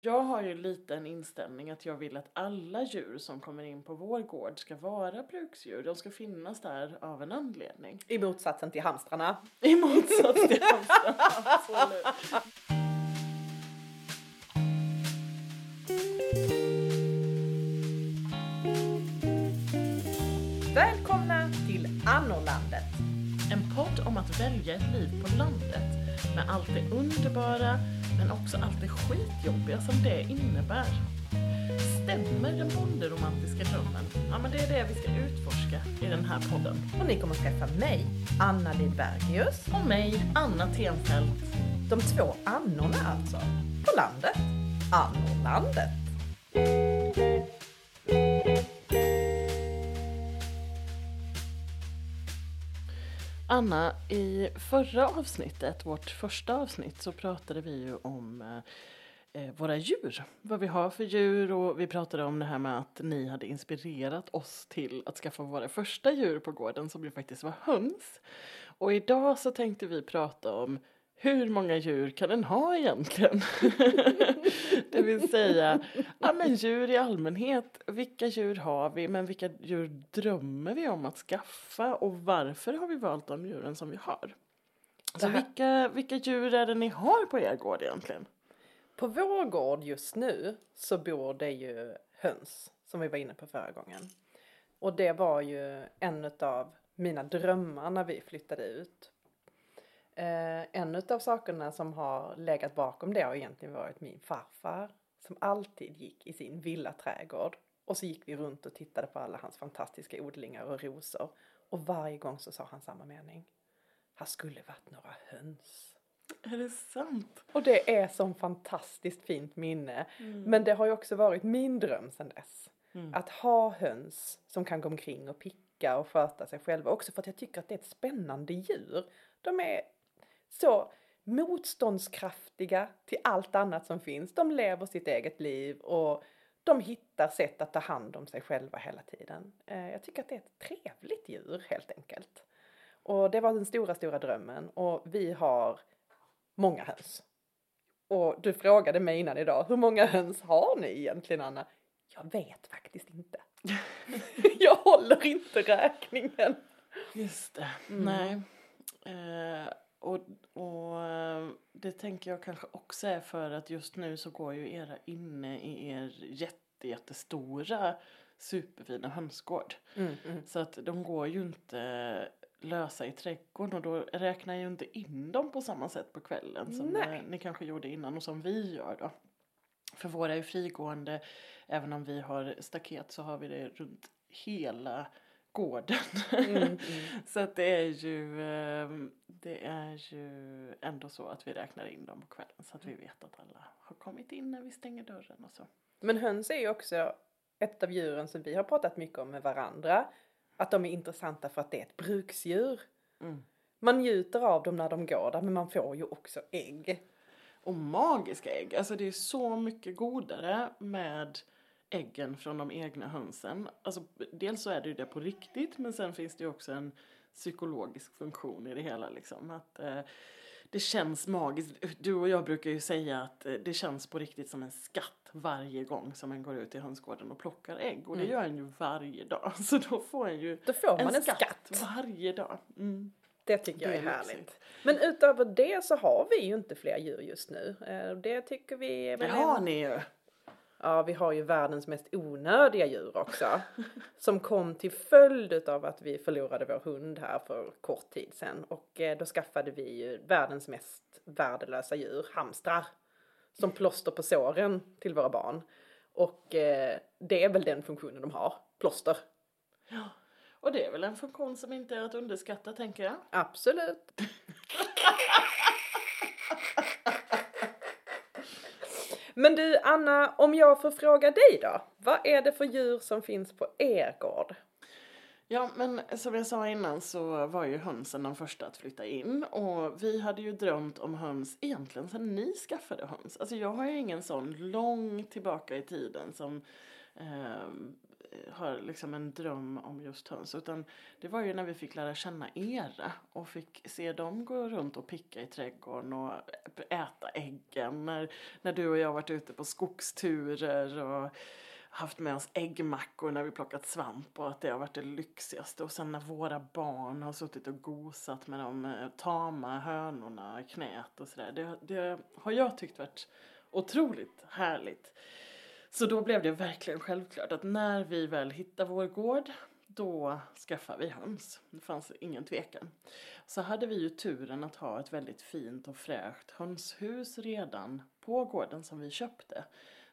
Jag har ju lite en inställning att jag vill att alla djur som kommer in på vår gård ska vara bruksdjur. De ska finnas där av en anledning. I motsatsen till hamstrarna. I motsats till hamstrarna, absolut. Välkomna till Annorlandet. En podd om att välja ett liv på landet med allt det underbara men också allt det skitjobbiga som det innebär. Stämmer den bonderomantiska drömmen? Ja, men det är det vi ska utforska i den här podden. Och ni kommer att träffa mig, Anna Lidbergius. Och mig, Anna Tenfelt. De två Annorna alltså. På landet. Annorlandet. Anna, i förra avsnittet, vårt första avsnitt, så pratade vi ju om eh, eh, våra djur. Vad vi har för djur och vi pratade om det här med att ni hade inspirerat oss till att skaffa våra första djur på gården som ju faktiskt var höns. Och idag så tänkte vi prata om hur många djur kan en ha egentligen? det vill säga, ja men djur i allmänhet, vilka djur har vi, men vilka djur drömmer vi om att skaffa och varför har vi valt de djuren som vi har? Så vilka, vilka djur är det ni har på er gård egentligen? På vår gård just nu så bor det ju höns, som vi var inne på förra gången. Och det var ju en av mina drömmar när vi flyttade ut. Eh, en av sakerna som har legat bakom det har egentligen varit min farfar som alltid gick i sin villaträdgård. Och så gick vi runt och tittade på alla hans fantastiska odlingar och rosor. Och varje gång så sa han samma mening. Här skulle varit några höns. Är det sant? Och det är som fantastiskt fint minne. Men det har ju också varit min dröm sedan dess. Att ha höns som kan gå omkring och picka och sköta sig själva. Också för att jag tycker att det är ett spännande djur. De är så motståndskraftiga till allt annat som finns. De lever sitt eget liv och de hittar sätt att ta hand om sig själva hela tiden. Eh, Jag tycker att det är ett trevligt djur helt enkelt. Och det var den stora, stora drömmen. Och vi har många höns. Och du frågade mig innan idag, hur många höns har ni egentligen Anna? Jag vet faktiskt inte. jag håller inte räkningen. Just det. Nej. Eh, och och eh, det tänker jag kanske också är för att just nu så går ju era inne i er jätte, jättestora superfina hönsgård. Mm, mm. Så att de går ju inte lösa i trädgården och då räknar jag ju inte in dem på samma sätt på kvällen som eh, ni kanske gjorde innan och som vi gör då. För våra är frigående, även om vi har staket så har vi det runt hela gården. Mm, mm. så att det är ju eh, det är ju ändå så att vi räknar in dem på kvällen så att vi vet att alla har kommit in när vi stänger dörren och så. Men höns är ju också ett av djuren som vi har pratat mycket om med varandra. Att de är intressanta för att det är ett bruksdjur. Mm. Man njuter av dem när de går där men man får ju också ägg. Och magiska ägg. Alltså det är så mycket godare med äggen från de egna hönsen. Alltså dels så är det ju det på riktigt men sen finns det ju också en psykologisk funktion i det hela liksom. Att eh, det känns magiskt. Du och jag brukar ju säga att eh, det känns på riktigt som en skatt varje gång som en går ut i hönsgården och plockar ägg. Och det gör en ju varje dag. Så då får en ju Då får man en skatt. varje dag. Mm. Det tycker jag Det är är härligt. lyxigt. Men utöver det så har vi ju inte fler djur just nu. Eh, Det tycker vi Det har en- ni ju. Ja, vi har ju världens mest onödiga djur också. som kom till följd av att vi förlorade vår hund här för kort tid sedan. Och eh, då skaffade vi ju världens mest värdelösa djur, hamstrar. Som plåster på såren till våra barn. Och eh, det är väl den funktionen de har, plåster. Och det är väl en funktion som inte är att underskatta tänker jag. Absolut. Men du Anna, om jag får fråga dig då. Vad är det för djur som finns på er gård? Ja, men som jag sa innan så var ju hönsen de första att flytta in och vi hade ju drömt om höns egentligen sedan ni skaffade höns. Alltså jag har ju ingen sån lång tillbaka i tiden som eh, har liksom en dröm om just höns. Utan det var ju när vi fick lära känna era och fick se dem gå runt och picka i trädgården och äta äggen. När, när du och jag varit ute på skogsturer och haft med oss äggmackor när vi plockat svamp och att det har varit det lyxigaste. Och sen när våra barn har suttit och gosat med de eh, tama hönorna i knät och sådär. Det, det har jag tyckt varit otroligt härligt. Så då blev det verkligen självklart att när vi väl hittar vår gård då skaffar vi höns. Det fanns ingen tvekan. Så hade vi ju turen att ha ett väldigt fint och fräscht hönshus redan på gården som vi köpte.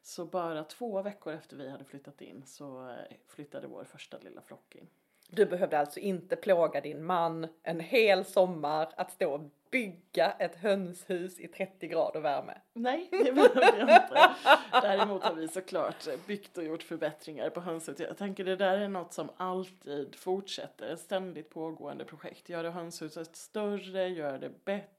Så bara två veckor efter vi hade flyttat in så eh, flyttade vår första lilla flock in. Du behövde alltså inte plåga din man en hel sommar att stå och bygga ett hönshus i 30 grader värme. Nej, det behövde jag inte. Däremot har vi såklart byggt och gjort förbättringar på hönshuset. Jag tänker det där är något som alltid fortsätter, ständigt pågående projekt. Göra hönshuset större, göra det bättre,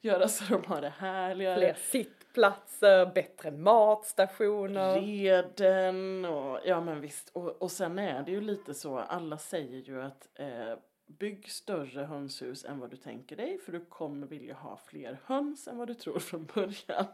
göra så de har det härligare. Fler sittplatser, bättre matstationer. Reden och ja men visst. Och, och sen är det ju lite så, alla säger ju att eh, bygg större hönshus än vad du tänker dig för du kommer vilja ha fler höns än vad du tror från början.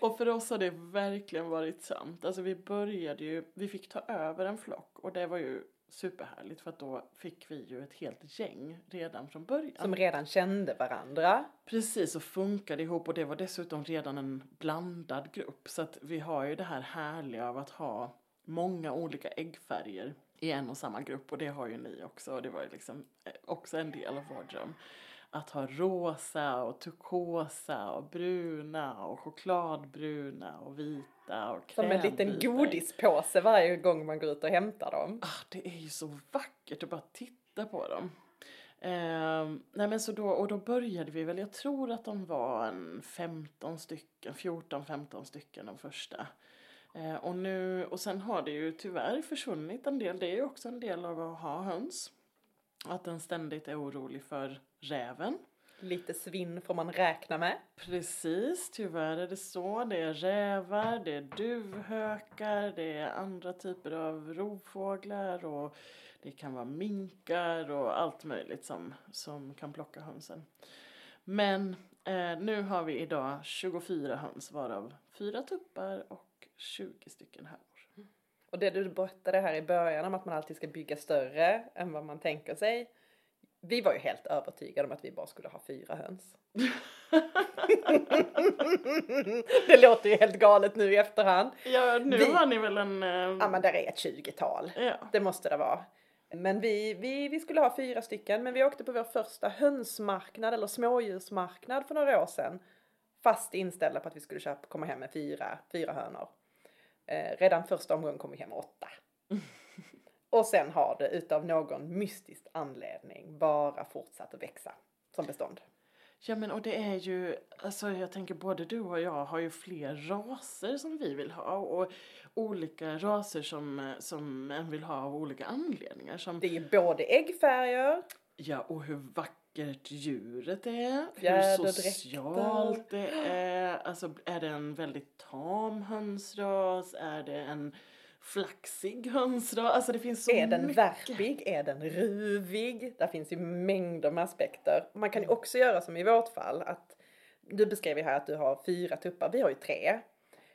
Och för oss har det verkligen varit sant. Alltså vi började ju, vi fick ta över en flock och det var ju superhärligt för att då fick vi ju ett helt gäng redan från början. Som redan kände varandra. Precis och funkade ihop och det var dessutom redan en blandad grupp så att vi har ju det här härliga av att ha många olika äggfärger i en och samma grupp och det har ju ni också och det var ju liksom eh, också en del av vår dröm. Att ha rosa och turkosa och bruna och chokladbruna och vita och Som en liten godispåse varje gång man går ut och hämtar dem. Ah, det är ju så vackert att bara titta på dem. Eh, nej men så då, och då började vi väl, jag tror att de var en 15 stycken, 14-15 stycken de första. Eh, och, nu, och sen har det ju tyvärr försvunnit en del. Det är ju också en del av att ha höns. Att den ständigt är orolig för räven. Lite svinn får man räkna med. Precis, tyvärr är det så. Det är rävar, det är duvhökar, det är andra typer av rovfåglar och det kan vara minkar och allt möjligt som, som kan plocka hönsen. Men eh, nu har vi idag 24 höns varav fyra tuppar och 20 stycken hönor. Och det du berättade här i början om att man alltid ska bygga större än vad man tänker sig. Vi var ju helt övertygade om att vi bara skulle ha fyra höns. det låter ju helt galet nu i efterhand. Ja, nu vi... har ni väl en... Uh... Ja, men där är ett tjugotal. Ja. Det måste det vara. Men vi, vi, vi skulle ha fyra stycken, men vi åkte på vår första hönsmarknad eller smådjursmarknad för några år sedan. Fast inställda på att vi skulle köpa, komma hem med fyra, fyra hönor. Eh, redan första omgången kom vi hem åtta. Och sen har det utav någon mystisk anledning bara fortsatt att växa som bestånd. Ja men och det är ju, alltså jag tänker både du och jag har ju fler raser som vi vill ha och olika raser som, som en vill ha av olika anledningar. Som, det är både äggfärger. Ja och hur vackert djuret är, hur socialt det är, alltså är det en väldigt tam hönsras, är det en flaxig hönsras, alltså det finns så Är den mycket. värpig? Är den ruvig? Där finns ju mängder med aspekter. Man kan ju också göra som i vårt fall att du beskrev ju här att du har fyra tuppar, vi har ju tre.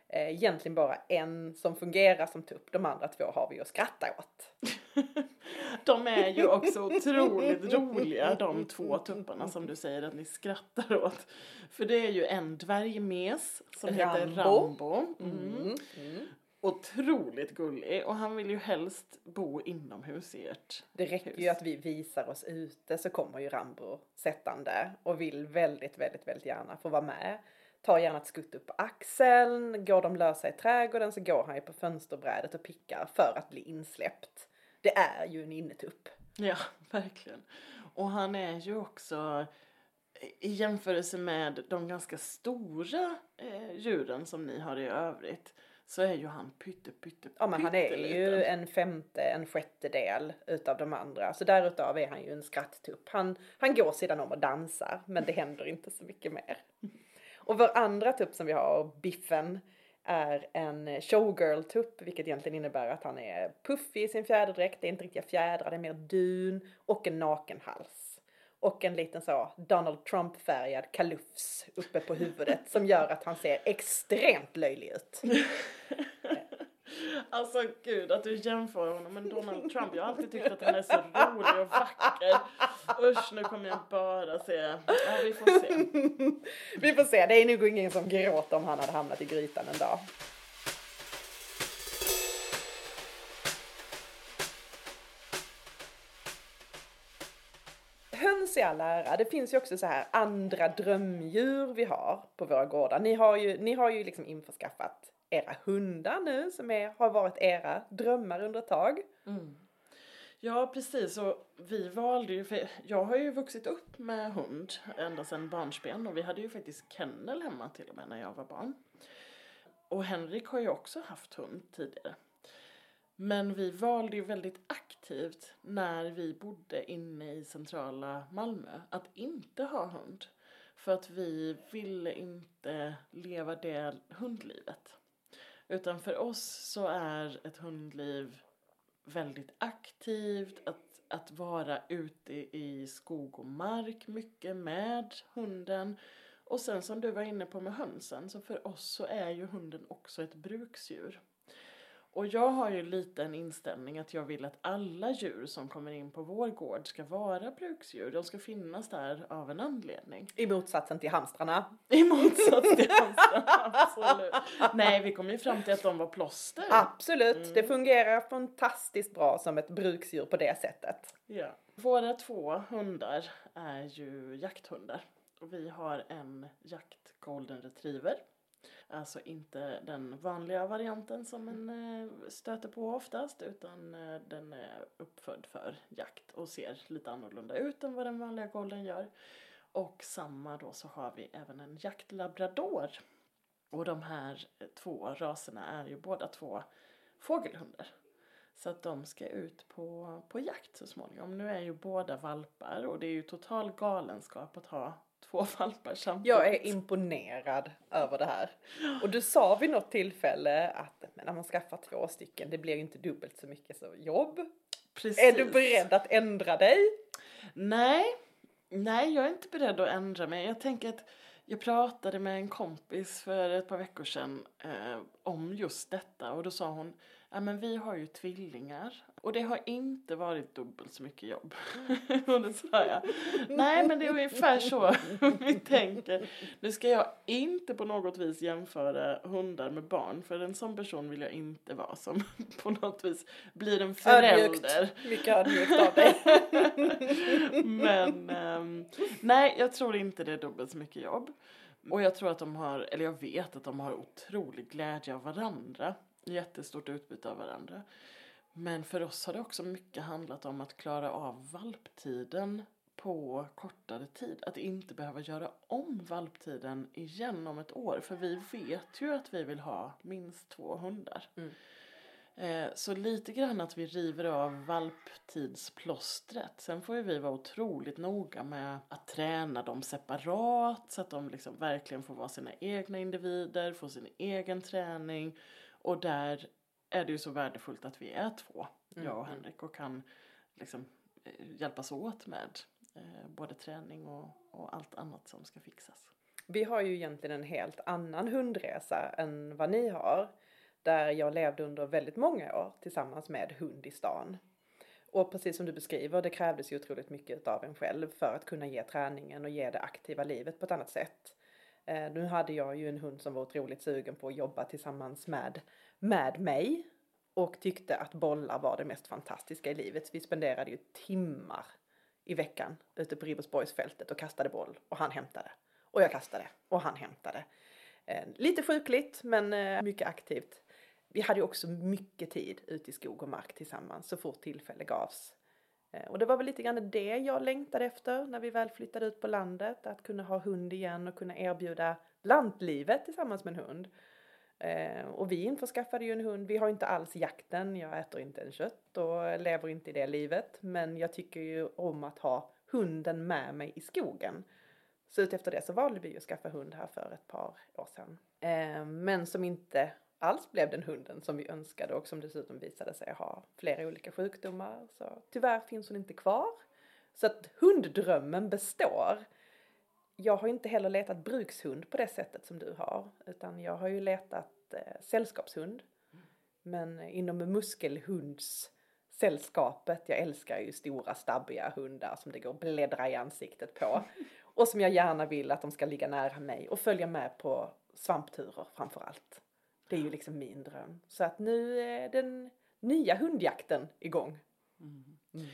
Eh, egentligen bara en som fungerar som tupp, de andra två har vi att skratta åt. de är ju också otroligt roliga de två tupparna som du säger att ni skrattar åt. För det är ju en dvärgmes som Rambo. heter Rambo. Mm. Mm. Mm. Otroligt gullig och han vill ju helst bo inomhus i ert Det räcker hus. ju att vi visar oss ute så kommer ju Rambo sättande och vill väldigt, väldigt, väldigt gärna få vara med. Tar gärna ett skutt upp på axeln, går de lösa i trädgården så går han ju på fönsterbrädet och pickar för att bli insläppt. Det är ju en innetupp. Ja, verkligen. Och han är ju också i jämförelse med de ganska stora eh, djuren som ni har i övrigt så är ju han pytte pytte Ja men han är ju en femte, en sjättedel utav de andra. Så därutav är han ju en skratttupp. Han, han går sidan om och dansar men det händer inte så mycket mer. Och vår andra tupp som vi har, Biffen, är en showgirl-tupp, vilket egentligen innebär att han är puffig i sin fjäderdräkt, det är inte riktiga fjädrar, det är mer dun och en naken hals. Och en liten så Donald Trump-färgad kalufs uppe på huvudet som gör att han ser extremt löjlig ut. Alltså gud att du jämför honom med Donald Trump. Jag har alltid tyckt att han är så rolig och vacker. Usch nu kommer jag bara se. Ja vi får se. Vi får se, det är nog ingen som gråter om han hade hamnat i grytan en dag. Höns i all ära, det finns ju också så här andra drömdjur vi har på våra gårdar. Ni har ju, ni har ju liksom införskaffat era hundar nu som är, har varit era drömmar under ett tag. Mm. Ja precis och vi valde ju, för jag har ju vuxit upp med hund ända sedan barnsben och vi hade ju faktiskt kennel hemma till och med när jag var barn. Och Henrik har ju också haft hund tidigare. Men vi valde ju väldigt aktivt när vi bodde inne i centrala Malmö att inte ha hund. För att vi ville inte leva det hundlivet. Utan för oss så är ett hundliv väldigt aktivt, att, att vara ute i skog och mark mycket med hunden. Och sen som du var inne på med hönsen, så för oss så är ju hunden också ett bruksdjur. Och jag har ju lite en inställning att jag vill att alla djur som kommer in på vår gård ska vara bruksdjur. De ska finnas där av en anledning. I motsatsen till hamstrarna. I motsats till hamstrarna, absolut. Nej, vi kom ju fram till att de var plåster. Absolut, mm. det fungerar fantastiskt bra som ett bruksdjur på det sättet. Ja. Våra två hundar är ju jakthundar. Och vi har en jakt golden retriever Alltså inte den vanliga varianten som en eh, stöter på oftast utan eh, den är uppfödd för jakt och ser lite annorlunda ut än vad den vanliga golden gör. Och samma då så har vi även en jaktlabrador. Och de här eh, två raserna är ju båda två fågelhundar. Så att de ska ut på, på jakt så småningom. Nu är ju båda valpar och det är ju total galenskap att ha två valpar samtidigt. Jag är imponerad över det här. Och du sa vid något tillfälle att när man skaffar två stycken, det blir inte dubbelt så mycket så jobb. Precis. Är du beredd att ändra dig? Nej, nej jag är inte beredd att ändra mig. Jag tänker att jag pratade med en kompis för ett par veckor sedan eh, om just detta och då sa hon, ja men vi har ju tvillingar och det har inte varit dubbelt så mycket jobb. och då sa jag, nej men det är ungefär så vi tänker. Nu ska jag inte på något vis jämföra hundar med barn, för en sån person vill jag inte vara som på något vis blir en förälder. Ödmjukt, mycket ödmjukt av dig. men um, nej, jag tror inte det är dubbelt så mycket jobb. Och jag tror att de har, eller jag vet att de har otrolig glädje av varandra. Jättestort utbyte av varandra. Men för oss har det också mycket handlat om att klara av valptiden på kortare tid. Att inte behöva göra om valptiden igen om ett år. För vi vet ju att vi vill ha minst två hundar. Mm. Eh, så lite grann att vi river av valptidsplåstret. Sen får ju vi vara otroligt noga med att träna dem separat så att de liksom verkligen får vara sina egna individer, få sin egen träning. Och där är det ju så värdefullt att vi är två, mm. jag och Henrik, och kan liksom eh, hjälpas åt med eh, både träning och, och allt annat som ska fixas. Vi har ju egentligen en helt annan hundresa än vad ni har. Där jag levde under väldigt många år tillsammans med hund i stan. Och precis som du beskriver, det krävdes ju otroligt mycket av en själv för att kunna ge träningen och ge det aktiva livet på ett annat sätt. Eh, nu hade jag ju en hund som var otroligt sugen på att jobba tillsammans med med mig och tyckte att bollar var det mest fantastiska i livet. Vi spenderade ju timmar i veckan ute på Ribersborgsfältet och kastade boll och han hämtade. Och jag kastade och han hämtade. Eh, lite sjukligt men eh, mycket aktivt. Vi hade ju också mycket tid ute i skog och mark tillsammans så fort tillfälle gavs. Eh, och det var väl lite grann det jag längtade efter när vi väl flyttade ut på landet. Att kunna ha hund igen och kunna erbjuda lantlivet tillsammans med en hund. Eh, och vi införskaffade ju en hund. Vi har inte alls jakten. Jag äter inte en kött och lever inte i det livet. Men jag tycker ju om att ha hunden med mig i skogen. Så utefter det så valde vi ju att skaffa hund här för ett par år sedan. Eh, men som inte alls blev den hunden som vi önskade och som dessutom visade sig ha flera olika sjukdomar. Så tyvärr finns hon inte kvar. Så att hunddrömmen består. Jag har inte heller letat brukshund på det sättet som du har, utan jag har ju letat eh, sällskapshund. Men inom muskelhundssällskapet, jag älskar ju stora stabbiga hundar som det går att bläddra i ansiktet på. Och som jag gärna vill att de ska ligga nära mig och följa med på svampturer framför allt. Det är ju liksom min dröm. Så att nu är den nya hundjakten igång. Mm.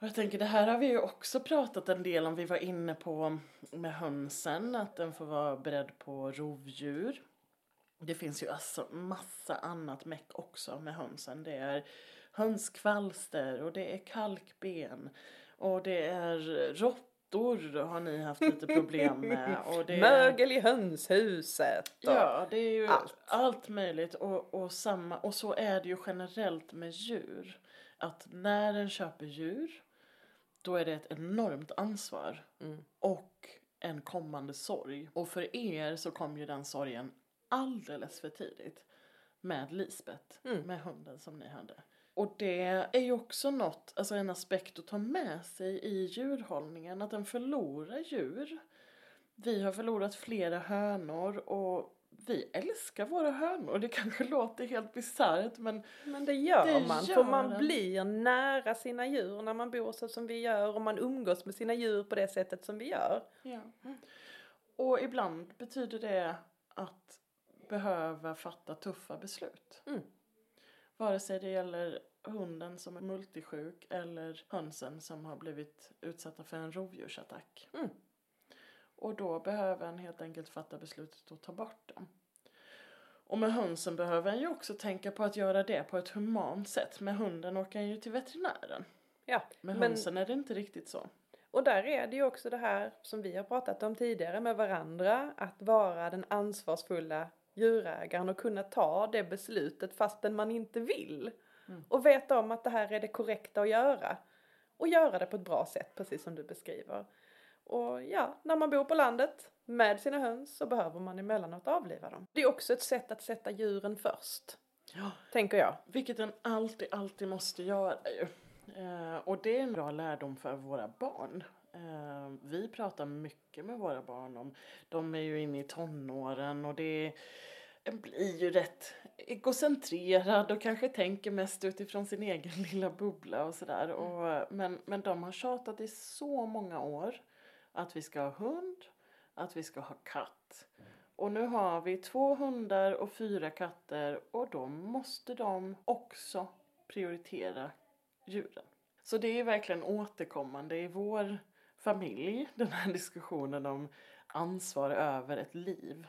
Och jag tänker det här har vi ju också pratat en del om. Vi var inne på med hönsen att den får vara beredd på rovdjur. Det finns ju alltså massa annat meck också med hönsen. Det är hönskvalster och det är kalkben och det är ropp råttor har ni haft lite problem med. Och det. Mögel i hönshuset. Och... Ja, det är ju allt, allt möjligt och, och, samma, och så är det ju generellt med djur. Att när en köper djur då är det ett enormt ansvar mm. och en kommande sorg. Och för er så kom ju den sorgen alldeles för tidigt med Lisbeth, mm. med hunden som ni hade. Och det är ju också något, alltså en aspekt att ta med sig i djurhållningen, att den förlorar djur. Vi har förlorat flera hönor och vi älskar våra hönor. Det kanske låter helt bisarrt men Men det gör det man. Gör för man blir nära sina djur när man bor så som vi gör och man umgås med sina djur på det sättet som vi gör. Ja. Och ibland betyder det att behöva fatta tuffa beslut. Mm. Vare sig det gäller hunden som är multisjuk eller hönsen som har blivit utsatta för en rovdjursattack. Mm. Och då behöver en helt enkelt fatta beslutet att ta bort den. Och med hönsen behöver en ju också tänka på att göra det på ett humant sätt. Med hunden åker en ju till veterinären. Ja, med men... hönsen är det inte riktigt så. Och där är det ju också det här som vi har pratat om tidigare med varandra. Att vara den ansvarsfulla djurägaren och kunna ta det beslutet fastän man inte vill. Mm. Och veta om att det här är det korrekta att göra. Och göra det på ett bra sätt, precis som du beskriver. Och ja, när man bor på landet med sina höns så behöver man emellanåt avliva dem. Det är också ett sätt att sätta djuren först. Ja. Tänker jag. Vilket den alltid, alltid måste göra ju. Eh, och det är en bra lärdom för våra barn. Eh, vi pratar mycket med våra barn om, de är ju inne i tonåren och det blir ju rätt egocentrerad och kanske tänker mest utifrån sin egen lilla bubbla och sådär. Mm. Men, men de har tjatat i så många år att vi ska ha hund, att vi ska ha katt. Och nu har vi två hundar och fyra katter och då måste de också prioritera djuren. Så det är verkligen återkommande i vår familj, den här diskussionen om ansvar över ett liv.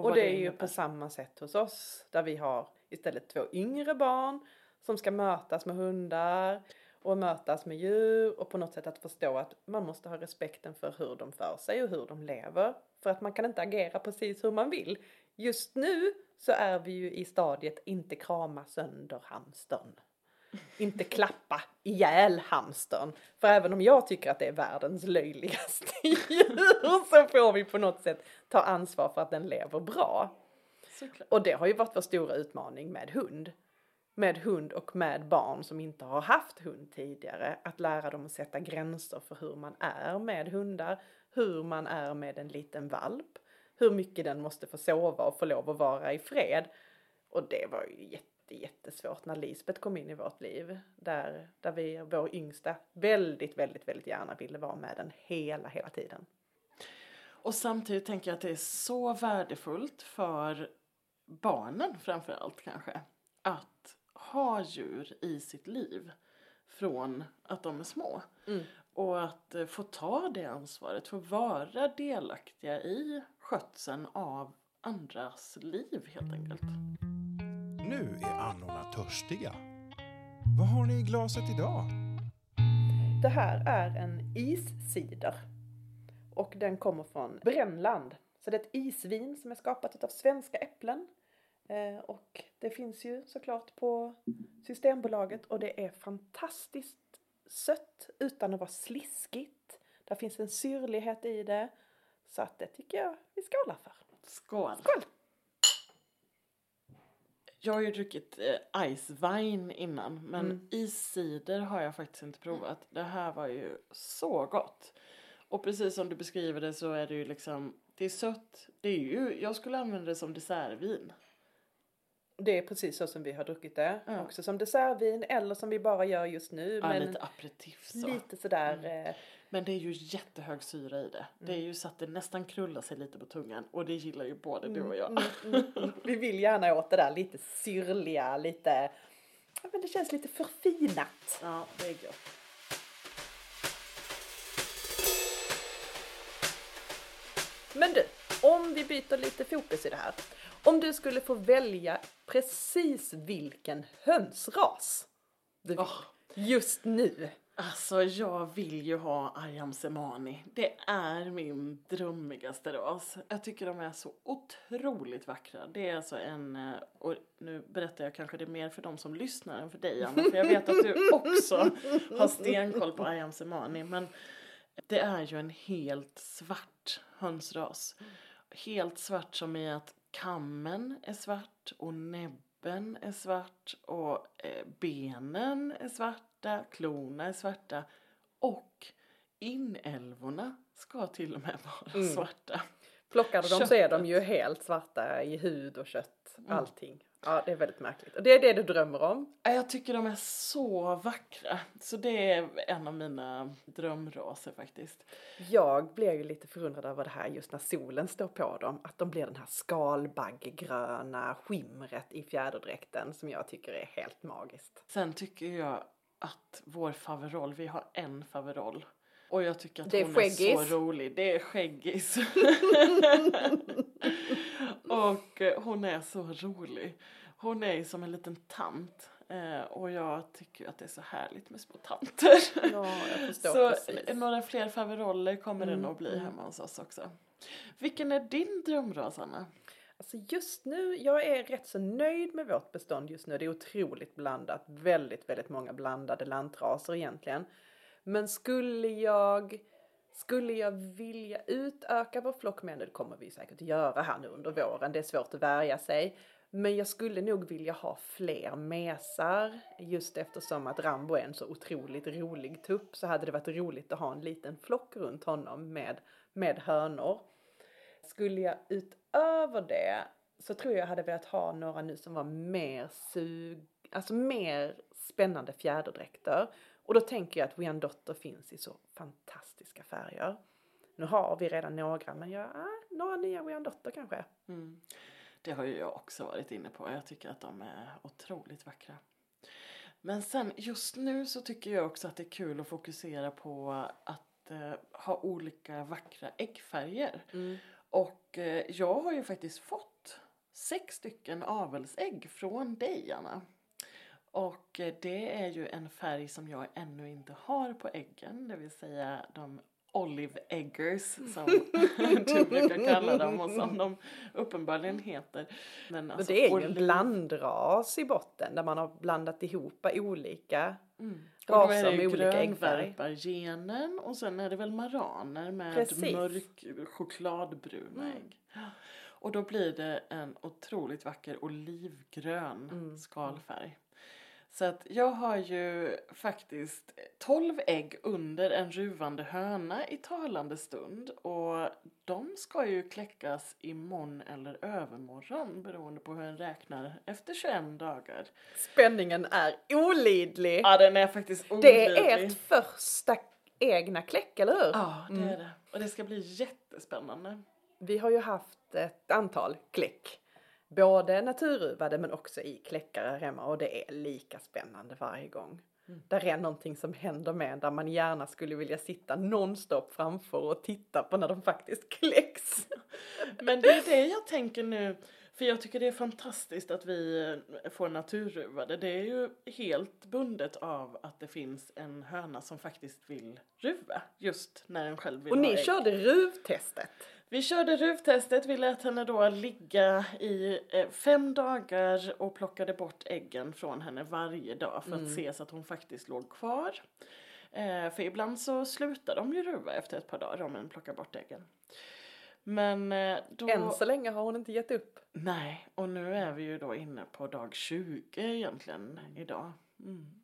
Och, och det, är ju på samma sätt hos oss där vi har istället två yngre barn som ska mötas med hundar och mötas med djur och på något sätt att förstå att man måste ha respekten för hur de för sig och hur de lever. För att man kan inte agera precis hur man vill. Just nu så är vi ju i stadiet inte krama sönder hamstern. Inte klappa ihjäl hamstern. För även om jag tycker att det är världens löjligaste djur så får vi på något sätt ta ansvar för att den lever bra. Såklart. Och det har ju varit vår stora utmaning med hund med hund och med barn som inte har haft hund tidigare. Att lära dem att sätta gränser för hur man är med hundar, hur man är med en liten valp, hur mycket den måste få sova och få lov att vara i fred. Och det var ju jätte, jättesvårt när Lisbeth kom in i vårt liv. Där, där vi, vår yngsta, väldigt, väldigt, väldigt gärna ville vara med den hela, hela tiden. Och samtidigt tänker jag att det är så värdefullt för barnen framför allt kanske. Att ha djur i sitt liv från att de är små. Mm. Och att eh, få ta det ansvaret, få vara delaktiga i skötseln av andras liv helt enkelt. Nu är annorna törstiga. Vad har ni i glaset idag? Det här är en iscider. Och den kommer från Brännland. Så det är ett isvin som är skapat av svenska äpplen Eh, och det finns ju såklart på Systembolaget och det är fantastiskt sött utan att vara sliskigt. Det finns en syrlighet i det. Så att det tycker jag vi skålar för. Skål! Skål! Jag har ju druckit eh, Ice Wine innan men Mm. iscider har jag faktiskt inte provat. Det här var ju så gott. Och precis som du beskriver det så är det ju liksom, det är sött. Det är ju, jag skulle använda det som dessertvin. Det är precis så som vi har druckit det. Ja. Också som dessertvin eller som vi bara gör just nu. Ja, men lite aperitif så. lite sådär. Eh, Men det är ju jättehög syra i det. Det är ju så att det nästan krullar sig lite på tungan och det gillar ju både du och jag. mm, mm, mm. Vi vill gärna åt det där lite syrliga, lite... Ja, men det känns lite förfinat. Ja, det är gott. Men du, om vi byter lite fokus i det här. Om du skulle få välja precis vilken hönsras du vill Åh. just nu. Alltså jag vill ju ha Ayam Semani. Det är min drömmigaste ras. Jag tycker de är så otroligt vackra. Det är alltså en, eh, och nu berättar jag kanske det mer för de som lyssnar än för dig Anna. För jag vet att du också har stenkoll på Ayam Semani. Men det är ju en helt svart hönsras. Helt svart som i att kammen är svart och näbben är svart och eh, benen är svarta, klorna är svarta och inälvorna ska till och med vara Mm. svarta. Plockar du dem så är de ju helt svarta i hud och kött, Mm. allting. Ja, det är väldigt märkligt. Och det är det du drömmer om? Ja, Jag tycker de är så vackra. Så det är en av mina drömraser faktiskt. Jag blir ju lite förundrad över det här just när solen står på dem. Att de blir den här skalbagggröna skimret i fjäderdräkten som jag tycker är helt magiskt. Sen tycker jag att vår faveroll, vi har en faveroll. Och jag tycker att Det är hon är skäggis. så rolig. Det är skäggis. och eh, hon är så rolig. Hon är som en liten tant. Eh, och jag tycker att det är så härligt med små tanter. Ja, jag förstår så precis. eh, några fler faveroller kommer det Mm, nog bli mm. hemma hos oss också. Vilken är din drömras Anna? Alltså just nu, jag är rätt så nöjd med vårt bestånd just nu. Det är otroligt blandat. Väldigt, väldigt många blandade lantraser egentligen. Men skulle jag, skulle jag vilja utöka vår flock med, det kommer vi säkert göra här nu under våren, det är svårt att värja sig. Men jag skulle nog vilja ha fler mesar just eftersom att Rambo är en så otroligt rolig tupp så hade det varit roligt att ha en liten flock runt honom med, med hönor. Skulle jag utöver det så tror jag jag hade velat ha några nu som var mer sug, alltså mer spännande fjäderdräkter. Och då tänker jag att Wyandotter finns i så fantastiska färger. Nu har vi redan några men jag, ah, några nya Wyandotter kanske. Mm. Det har ju jag också varit inne på. Jag tycker att de är otroligt vackra. Men sen just nu så tycker jag också att det är kul att fokusera på att eh, ha olika vackra äggfärger. Och eh, jag har ju faktiskt fått sex stycken avelsägg från dig Anna. Och eh, det är ju en färg som jag ännu inte har på äggen, det vill säga de olive eggers som du brukar kalla dem och som de uppenbarligen heter. Men, alltså, det är ju en blandras i botten där man har blandat ihop olika Mm. Och då är raser det med olika äggfärg. grönvärpargenen och sen är det väl maraner med Precis. mörk chokladbruna Mm. ägg. Och då blir det en otroligt vacker olivgrön Mm. skalfärg. Så att jag har ju faktiskt 12 ägg under en ruvande höna i talande stund och de ska ju kläckas imorgon eller övermorgon beroende på hur en räknar efter 21 dagar. Spänningen är olidlig. Ja den är faktiskt det är olidlig. ert första egna kläck, eller hur? Ja, det Mm. är det. Och det ska bli jättespännande. Vi har ju haft ett antal kläck. Både naturruvade men också i kläckar här hemma och det är lika spännande varje gång. Mm. Där är någonting som händer med där man gärna skulle vilja sitta nonstop framför och titta på när de faktiskt kläcks. Men det är det jag tänker nu. För jag tycker det är fantastiskt att vi eh, får naturruvade. Det är ju helt bundet av att det finns en höna som faktiskt vill ruva. Just när den själv vill Och ha ni ägg. körde ruvtestet. Vi körde ruvtestet, vi lät henne då ligga i eh, fem dagar och plockade bort äggen från henne varje dag för att se så att hon faktiskt låg kvar. Eh, för ibland så slutar de ju ruva efter ett par dagar om en plockar bort äggen. Men eh, då... Än så länge har hon inte gett upp. Nej, och nu är vi ju då inne på dag 20 egentligen idag. Mm.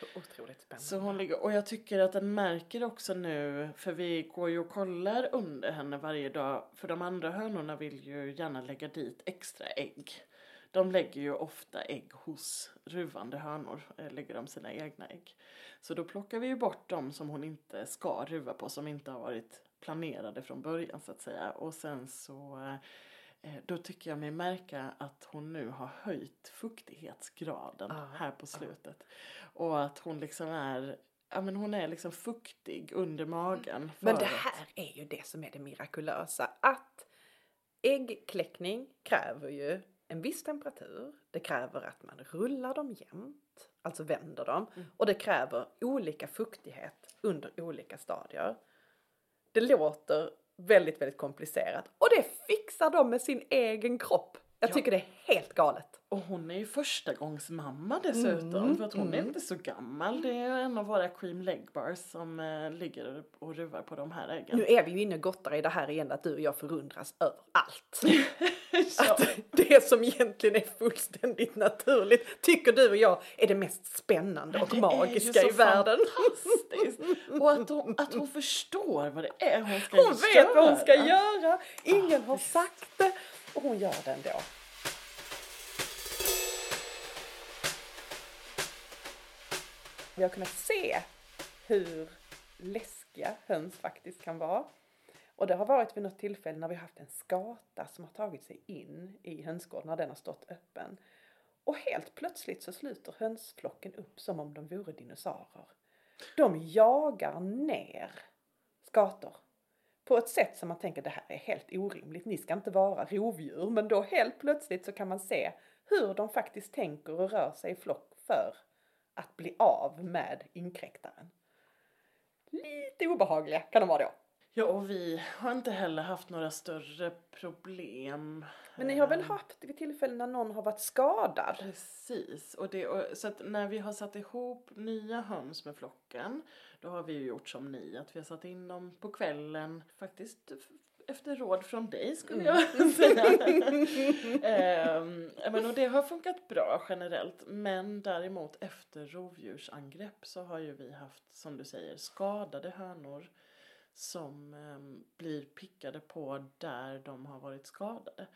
Så otroligt spännande. Så hon ligger, och jag tycker att den märker också nu, för vi går ju och kollar under henne varje dag, för de andra hönorna vill ju gärna lägga dit extra ägg. De lägger ju ofta ägg hos ruvande hönor, eh, lägger de sina egna ägg. Så då plockar vi ju bort de som hon inte ska ruva på, som inte har varit planerade från början så att säga. Och sen så eh, då tycker jag mig märka att hon nu har höjt fuktighetsgraden Ah, här på slutet. Och att hon liksom är, ja men hon är liksom fuktig under magen. Men för det här är ju det som är det mirakulösa. Att äggkläckning kräver ju en viss temperatur. Det kräver att man rullar dem jämnt, alltså vänder dem. Och det kräver olika fuktighet under olika stadier. Det låter väldigt, väldigt komplicerat. Och det fixar de med sin egen kropp. Jag Ja. tycker det är helt galet. Och hon är ju första gångs mamma dessutom. Mm, för att hon är mm. inte så gammal. Det är en av våra cream leg bars som eh, ligger och ruvar på de här äggen. Nu är vi ju inne och gottar i det här igen att du och jag förundras över allt. Att det som egentligen är fullständigt naturligt tycker du och jag är det mest spännande och är magiska i världen. Fantastiskt! Och att hon, att hon förstår vad det är hon ska Hon vet vad hon ska göra. göra. Ingen har sagt det och hon gör det ändå. Vi har kunnat se hur läskiga höns faktiskt kan vara. Och det har varit vid något tillfälle när vi har haft en skata som har tagit sig in i hönsgården när den har stått öppen. Och helt plötsligt så sluter hönsflocken upp som om de vore dinosaurier. De jagar ner skator på ett sätt som man tänker det här är helt orimligt, ni ska inte vara rovdjur. Men då helt plötsligt så kan man se hur de faktiskt tänker och rör sig i flock för att bli av med inkräktaren. Lite obehagliga kan de vara då. Ja, och vi har inte heller haft några större problem. Men ni har väl Eh, haft vid tillfällen när någon har varit skadad? Precis, och det, och, så att när vi har satt ihop nya höns med flocken då har vi ju gjort som ni, att vi har satt in dem på kvällen faktiskt efter råd från dig skulle jag säga. Ehm, men, och det har funkat bra generellt men däremot efter rovdjursangrepp så har ju vi haft som du säger skadade hönor som ehm, blir pickade på där de har varit skadade.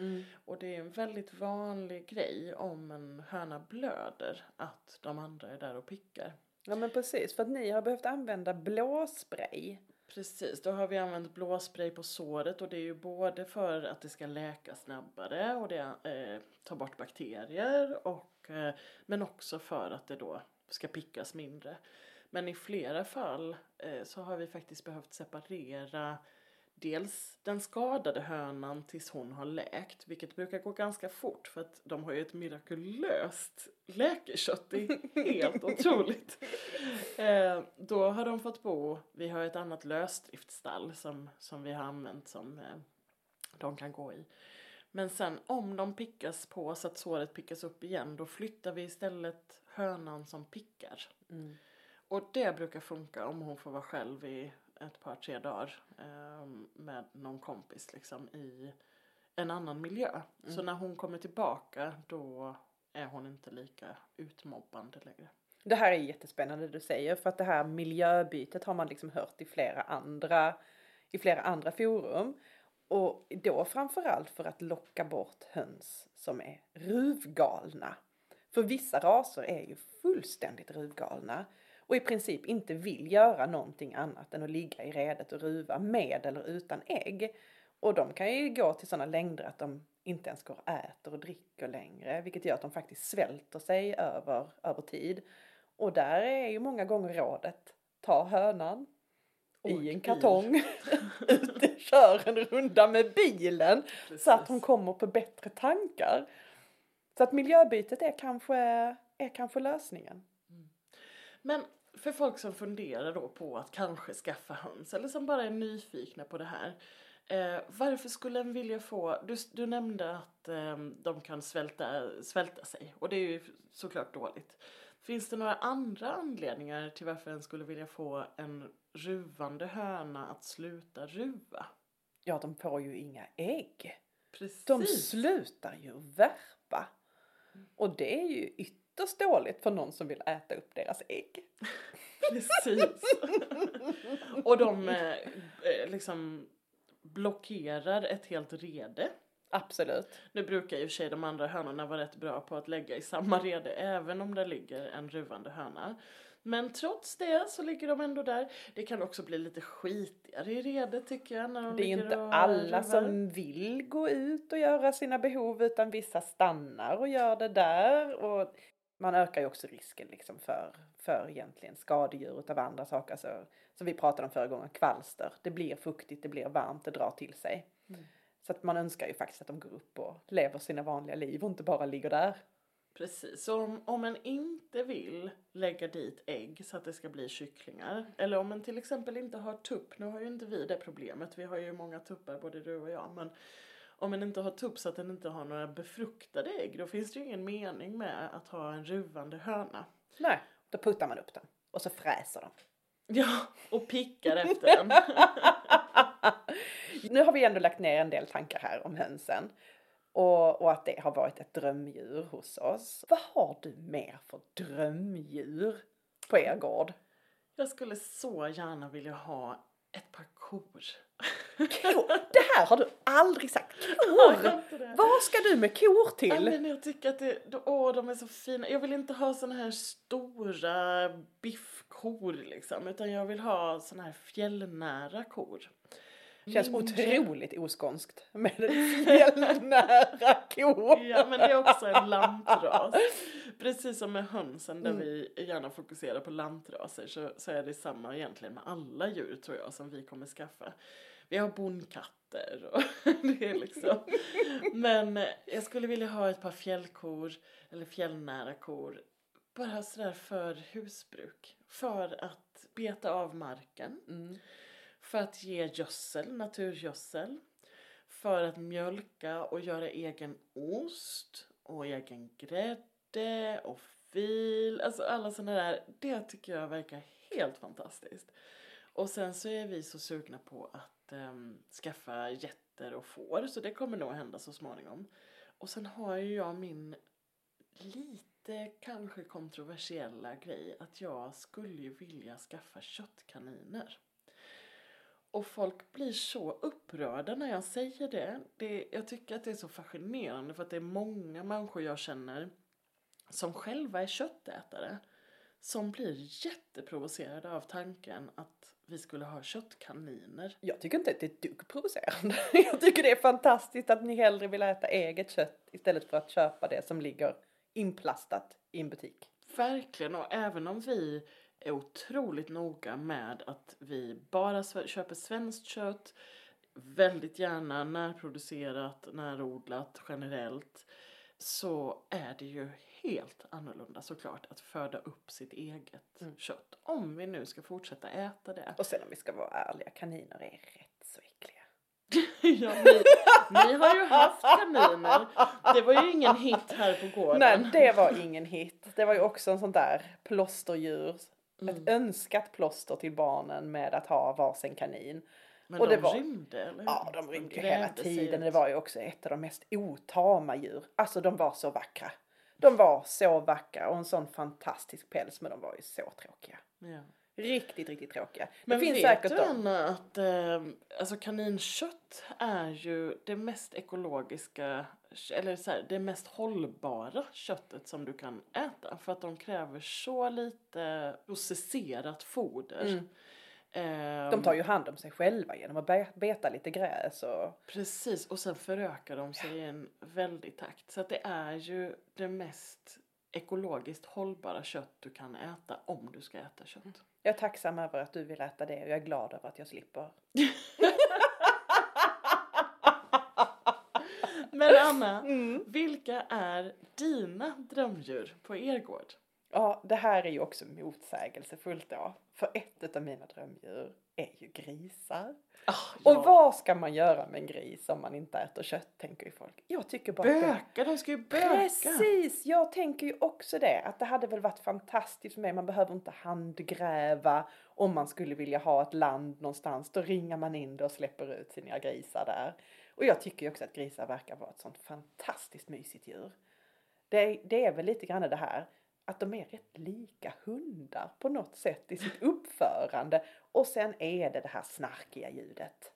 Och det är en väldigt vanlig grej om en höna blöder att de andra är där och pickar. Ja men precis, för att ni har behövt använda blåspray. Precis, då har vi använt blåspray på såret och det är ju både för att det ska läka snabbare och det eh, tar bort bakterier och, eh, men också för att det då ska pickas mindre. Men i flera fall eh, så har vi faktiskt behövt separera dels den skadade hönan tills hon har läkt, vilket brukar gå ganska fort för att de har ju ett mirakulöst läkekött, det är helt otroligt. Eh, då har de fått bo, vi har ett annat lösdriftsstall som, som vi har använt som eh, de kan gå i. Men sen om de pickas på så att såret pickas upp igen då flyttar vi istället hönan som pickar. Och det brukar funka om hon får vara själv i ett par tre dagar eh, med någon kompis liksom i en annan miljö. Så när hon kommer tillbaka då är hon inte lika utmobbande längre. Det här är jättespännande det du säger för att det här miljöbytet har man liksom hört i flera andra, i flera andra forum. Och då framförallt för att locka bort höns som är ruvgalna. För vissa raser är ju fullständigt ruvgalna och i princip inte vill göra någonting annat än att ligga i redet och ruva med eller utan ägg. Och de kan ju gå till sådana längder att de inte ens går och äter och dricker längre, vilket gör att de faktiskt svälter sig över, över tid. Och där är ju många gånger rådet, ta hönan Och i en kartong, ute, kör en runda med bilen så att hon Precis. kommer på bättre tankar. Så att miljöbytet är kanske, är kanske lösningen. Men för folk som funderar då på att kanske skaffa höns eller som bara är nyfikna på det här. Eh, varför skulle en vilja få, du, du nämnde att eh, de kan svälta, svälta sig och det är ju såklart dåligt. Finns det några andra anledningar till varför en skulle vilja få en ruvande höna att sluta ruva? ja de får ju inga ägg. Precis. De slutar ju värpa. Och det är ju ytterst dåligt för någon som vill äta upp deras ägg. Precis. och de eh, eh, liksom blockerar ett helt rede. Absolut. Nu brukar ju sig de andra hönorna vara rätt bra på att lägga i samma rede även om det ligger en ruvande höna. Men trots det så ligger de ändå där. Det kan också bli lite skitigare i redet tycker jag. När de Det är inte och alla ruvar. som vill gå ut och göra sina behov utan vissa stannar och gör det där. Och man ökar ju också risken liksom för, för egentligen skadedjur utav andra saker. Så, som vi pratade om förra gången, kvalster. Det blir fuktigt, det blir varmt, det drar till sig. Mm. Så att man önskar ju faktiskt att de går upp och lever sina vanliga liv och inte bara ligger där. Precis, så om, om man inte vill lägga dit ägg så att det ska bli kycklingar. Eller om man till exempel inte har tupp, nu har ju inte vi det problemet, vi har ju många tuppar både du och jag. Men om man inte har tupp så att den inte har några befruktade ägg, då finns det ju ingen mening med att ha en ruvande höna. Nej, då puttar man upp dem och så fräser de. Ja, och pickar efter den. nu har vi ändå lagt ner en del tankar här om hönsen. Och, och att det har varit ett drömdjur hos oss. Vad har du mer för drömdjur på er gård? Jag skulle så gärna vilja ha ett par kor. Kor! Det här har du aldrig sagt. Kor! det? Vad ska du med kor Ja, till? men jag tycker att det, åh, de är så fina. Jag vill inte ha såna här stora biffkor liksom, utan jag vill ha såna här fjällnära kor. Känns Mindre- otroligt oskånskt med fjällnära ko. Ja, men det är också en lantras. Precis som med hönsen där Mm. vi gärna fokuserar på lantraser så, så är det samma egentligen med alla djur tror jag som vi kommer skaffa. Vi har bondkatter och det är liksom. Men jag skulle vilja ha ett par fjällkor eller fjällnära kor. Bara sådär för husbruk. För att beta av marken. Mm. För att ge gödsel, naturgödsel. För att mjölka och göra egen ost och egen grädde och fil. Alltså alla sådana där. Det tycker jag verkar helt fantastiskt. Och sen så är vi så sugna på att ehm, skaffa getter och får. Så det kommer nog hända så småningom. Och sen har ju jag min lite kanske kontroversiella grej att jag skulle ju vilja skaffa köttkaniner. Och folk blir så upprörda när jag säger det. det. Jag tycker att det är så fascinerande för att det är många människor jag känner som själva är köttätare som blir jätteprovocerade av tanken att vi skulle ha köttkaniner. Jag tycker inte att det är ett dugg provocerande. Jag tycker det är fantastiskt att ni hellre vill äta eget kött istället för att köpa det som ligger inplastat i en butik. Verkligen, och även om vi är otroligt noga med att vi bara köper svenskt kött, väldigt gärna närproducerat, närodlat generellt, så är det ju helt annorlunda såklart att föda upp sitt eget Mm. kött. Om vi nu ska fortsätta äta det. Och sen om vi ska vara ärliga, kaniner är rätt så äckliga. ja, ni, ni har ju haft kaniner. Det var ju ingen hit här på gården. Nej, det var ingen hit. Det var ju också en sån där plåsterdjur. Mm. Ett önskat plåster till barnen med att ha varsin kanin. Men och de det var- rymde, eller hur? Ja, de rymde grävde hela tiden. Det var ju också ett av de mest otama djur. Alltså de var så vackra. De var så vackra och en sån fantastisk päls men de var ju så tråkiga. Ja. Riktigt, riktigt tråkiga. Men det finns vet säkert du. Anna att eh, alltså kaninkött är ju det mest ekologiska eller så här, det mest hållbara köttet som du kan äta för att de kräver så lite processerat foder. Mm. Ehm, De tar ju hand om sig själva genom att be- beta lite gräs och Precis, och sen förökar de sig i en väldig takt. Så att det är ju det mest ekologiskt hållbara kött du kan äta om du ska äta kött. jag är tacksam över att du vill äta det och jag är glad över att jag slipper. Men Anna, Mm. vilka är dina drömdjur på er gård? Ja, det här är ju också motsägelsefullt då. För ett av mina drömdjur är ju grisar. Ah, Och ja. vad ska man göra med en gris om man inte äter kött, tänker ju folk. Jag tycker bara att det- Böka, de ska ju böka. Precis, jag tänker ju också det. Att det hade väl varit fantastiskt för mig. Man behöver inte handgräva om man skulle vilja ha ett land någonstans. Då ringar man in det och släpper ut sina grisar där. Och jag tycker ju också att grisar verkar vara ett sånt fantastiskt mysigt djur. Det det är väl lite grann det här att de är rätt lika hundar på något sätt i sitt uppförande. Och sen är det det här snarkiga ljudet.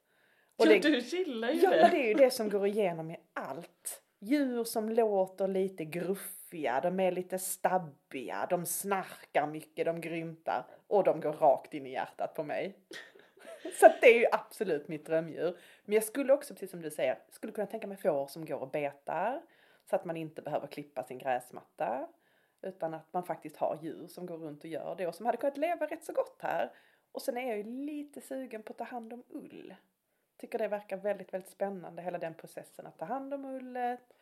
Och ja, det- du gillar ju Ja, det. men det är ju det som går igenom i allt. Djur som låter lite gruffiga, de är lite stabbiga, de snarkar mycket, de grymtar och de går rakt in i hjärtat på mig. Så det är ju absolut mitt drömdjur. Men jag skulle också, precis som du säger, skulle kunna tänka mig får som går och betar så att man inte behöver klippa sin gräsmatta. Utan att man faktiskt har djur som går runt och gör det och som hade kunnat leva rätt så gott här. Och sen är jag ju lite sugen på att ta hand om ull tycker det verkar väldigt, väldigt spännande hela den processen att ta hand om ullet,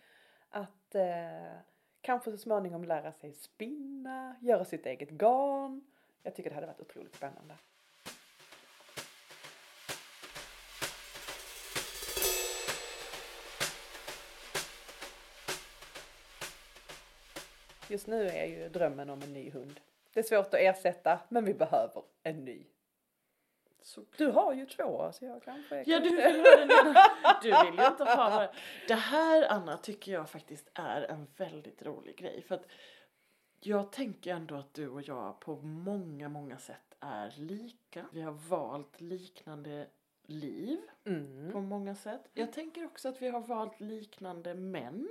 att eh, kanske så småningom lära sig spinna, göra sitt eget garn. Jag tycker det hade varit otroligt spännande. Just nu är ju drömmen om en ny hund. Det är svårt att ersätta, men vi behöver en ny. Så Du har ju två, så jag kanske Ja, kan- du vill ha den ena. Du vill ju inte ha bara. Det här, Anna, tycker jag faktiskt är en väldigt rolig grej. För att jag tänker ändå att du och jag på många, många sätt är lika. Vi har valt liknande liv Mm. på många sätt. Jag tänker också att vi har valt liknande män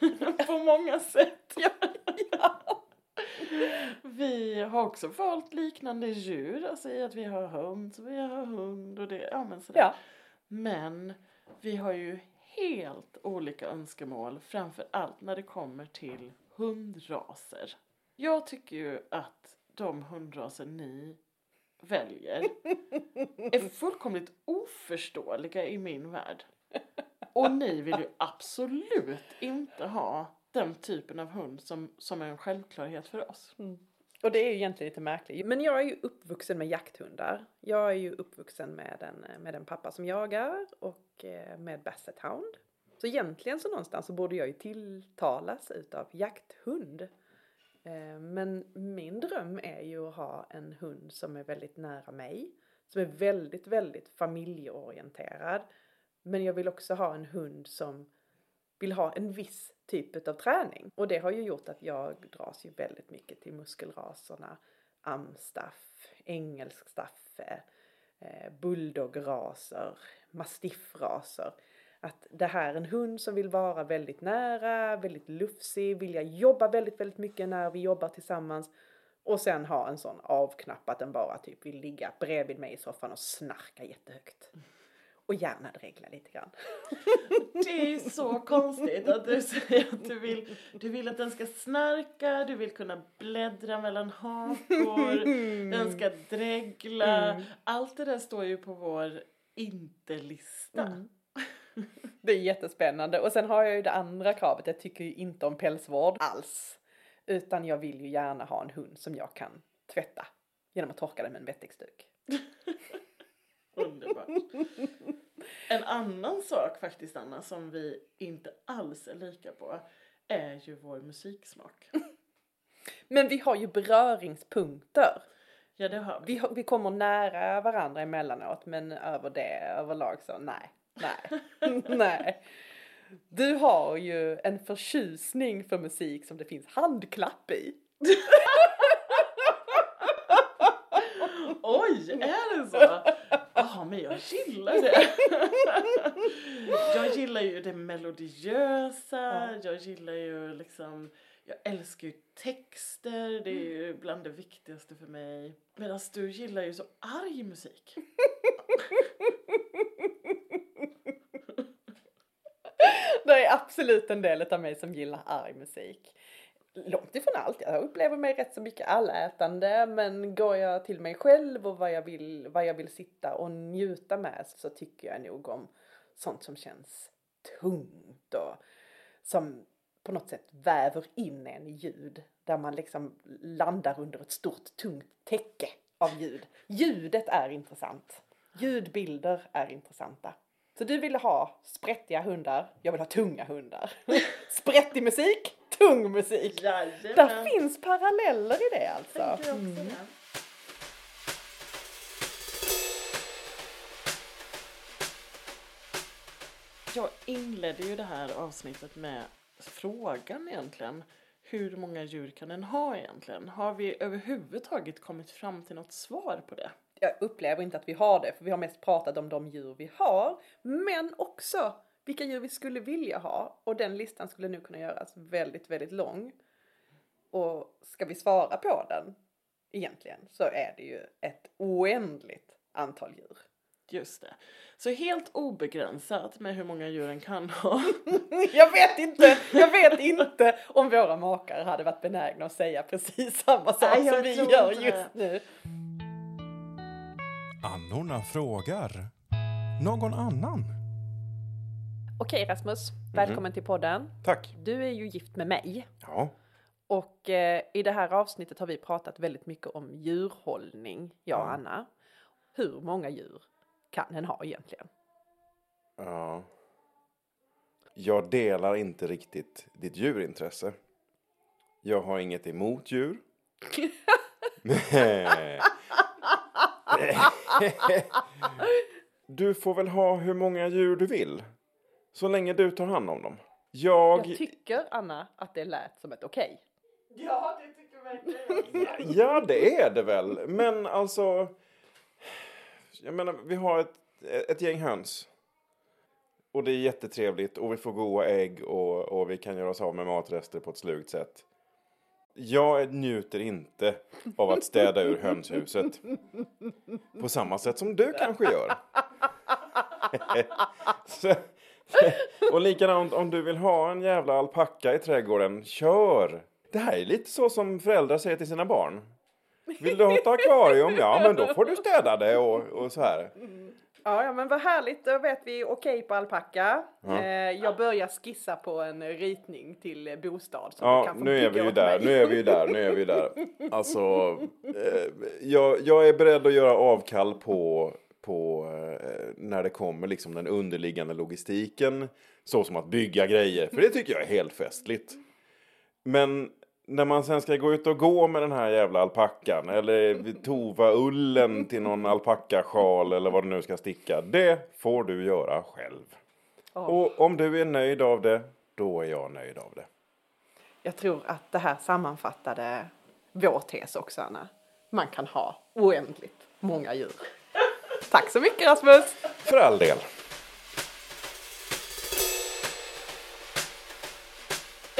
på många sätt. Vi har också valt liknande djur, alltså i att vi har höns och vi har hund och det, ja men sådär. Ja. Men vi har ju helt olika önskemål, framför allt när det kommer till hundraser. Jag tycker ju att de hundraser ni väljer är fullkomligt oförståeliga i min värld. Och ni vill ju absolut inte ha den typen av hund som, som är en självklarhet för oss. Och det är ju egentligen lite märkligt. Men jag är ju uppvuxen med jakthundar. Jag är ju uppvuxen med en, med en pappa som jagar och eh, med Basset Hound. Så egentligen så någonstans så borde jag ju tilltalas utav jakthund. Eh, men min dröm är ju att ha en hund som är väldigt nära mig. Som är väldigt, väldigt familjeorienterad. Men jag vill också ha en hund som vill ha en viss typ av träning. Och det har ju gjort att jag dras ju väldigt mycket till muskelraserna. Amstaff, engelsk staffe, eh, bulldograser, mastiffraser. Att det här är en hund som vill vara väldigt nära, väldigt lufsig, vilja jobba väldigt, väldigt mycket när vi jobbar tillsammans. Och sen ha en sån avknapp att den bara typ vill ligga bredvid mig i soffan och snarka jättehögt. Och gärna dregla lite grann. Det är så konstigt att du säger att du vill, du vill att den ska snarka, du vill kunna bläddra mellan hakor, den ska dregla. Mm. Allt det där står ju på vår inte-lista. Mm. Det är jättespännande. Och sen har jag ju det andra kravet. Jag tycker ju inte om pälsvård alls. Utan jag vill ju gärna ha en hund som jag kan tvätta. Genom att torka den med en vettexduk. Underbart. En annan sak faktiskt Anna som vi inte alls är lika på är ju vår musiksmak. Men vi har ju beröringspunkter. Ja det har vi. Vi, vi kommer nära varandra emellanåt men över det överlag så nej, nej, nej. Du har ju en förtjusning för musik som det finns handklapp i. Oj, är det så? Ja, men jag gillar det. Jag gillar ju det melodiösa, jag gillar ju liksom, jag älskar ju texter, det är ju bland det viktigaste för mig. Medan du gillar ju så arg musik. Det är absolut en del av mig som gillar arg musik. Långt ifrån allt, jag upplever mig rätt så mycket allätande men går jag till mig själv och vad jag vill, vad jag vill sitta och njuta med så tycker jag nog om sånt som känns tungt och som på något sätt väver in en i ljud där man liksom landar under ett stort tungt täcke av ljud. Ljudet är intressant. Ljudbilder är intressanta. Så du ville ha sprättiga hundar, jag vill ha tunga hundar. Sprättig musik, tung musik. Där finns paralleller i det alltså. Mm. Jag inledde ju det här avsnittet med frågan egentligen. Hur många djur kan en ha egentligen? Har vi överhuvudtaget kommit fram till något svar på det? Jag upplever inte att vi har det, för vi har mest pratat om de djur vi har, men också vilka djur vi skulle vilja ha. Och den listan skulle nu kunna göras väldigt, väldigt lång. Och ska vi svara på den egentligen så är det ju ett oändligt antal djur. Just det. Så helt obegränsat med hur många djur en kan ha. jag vet inte, jag vet inte om våra makar hade varit benägna att säga precis samma sak Nej, som vi gör inte just det. nu. Annorna frågar. Någon annan? Okej Rasmus, välkommen till podden. Tack. Du är ju gift med mig. Ja. Och eh, i det här avsnittet har vi pratat väldigt mycket om djurhållning, jag och Ja. Anna. Hur många djur kan en ha egentligen? Ja. Jag delar inte riktigt ditt djurintresse. Jag har inget emot djur. du får väl ha hur många djur du vill. Så länge du tar hand om dem. Jag... Jag tycker, Anna, att det lät som ett okej. Ja, det tycker verkligen Ja, det är det väl. Men alltså... Jag menar, vi har ett, ett gäng höns. Och det är jättetrevligt och vi får goda ägg och, och vi kan göra oss av med matrester på ett slugt sätt. Jag njuter inte av att städa ur hönshuset. På samma sätt som du kanske gör. Så, och likadant om du vill ha en jävla alpacka i trädgården, kör! Det här är lite så som föräldrar säger till sina barn. Vill du ha ett akvarium? Ja, men då får du städa det och, och så här. Ja, men vad härligt. Då vet vi okej på alpacka. Ja. Eh, jag börjar skissa på en ritning till bostad. som Ja, kan få nu är vi ju där, mig. nu är vi ju där, nu är vi där. Alltså, eh, jag, jag är beredd att göra avkall på, på eh, när det kommer liksom den underliggande logistiken. Så som att bygga grejer, för det tycker jag är helt festligt. Men när man sen ska gå ut och gå med den här jävla alpackan eller tova ullen till någon alpackasjal eller vad du nu ska sticka. Det får du göra själv. Ja. Och om du är nöjd av det, då är jag nöjd av det. Jag tror att det här sammanfattade vår tes också, Anna. Man kan ha oändligt många djur. Tack så mycket Rasmus! För all del.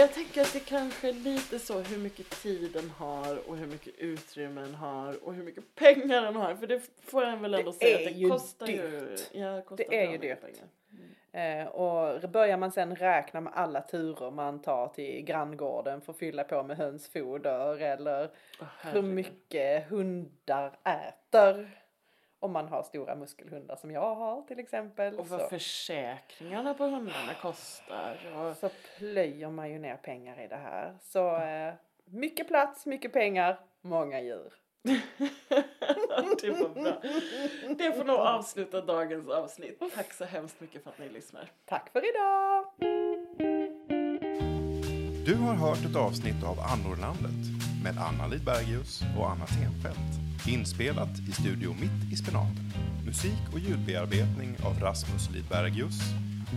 Jag tänker att det kanske är lite så hur mycket tid den har och hur mycket utrymme den har och hur mycket pengar den har. För det får en väl ändå Det säga att det ju kostar ju. dyrt. Ja, det, kostar Det är ju dyrt. pengar. Eh, och börjar man sen räkna med alla turer man tar till granngården för att fylla på med hönsfoder eller Åh, hur mycket hundar äter. Om man har stora muskelhundar som jag har till exempel. Och vad så, försäkringarna på hundarna kostar. Och, så plöjer man ju ner pengar i det här. Så eh, mycket plats, mycket pengar, många djur. det var bra. Det får nog avsluta dagens avsnitt. Tack så hemskt mycket för att ni lyssnar. Tack för idag! Du har hört ett avsnitt av Annorlandet med Anna Lidbergius och Anna Tenfelt. Inspelat i Studio Mitt i Spenaten. Musik och ljudbearbetning av Rasmus Lidbergius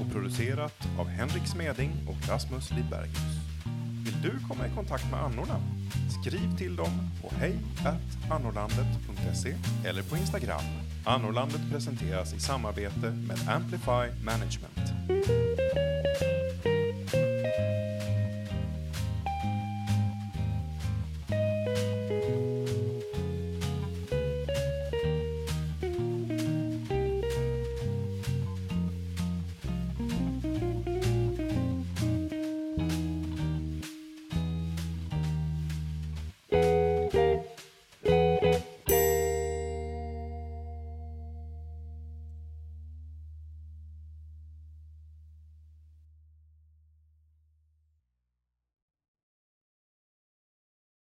och producerat av Henrik Smeding och Rasmus Lidbergius. Vill du komma i kontakt med annorna? Skriv till dem på hej annorlandet.se eller på Instagram. Annorlandet presenteras i samarbete med Amplify Management.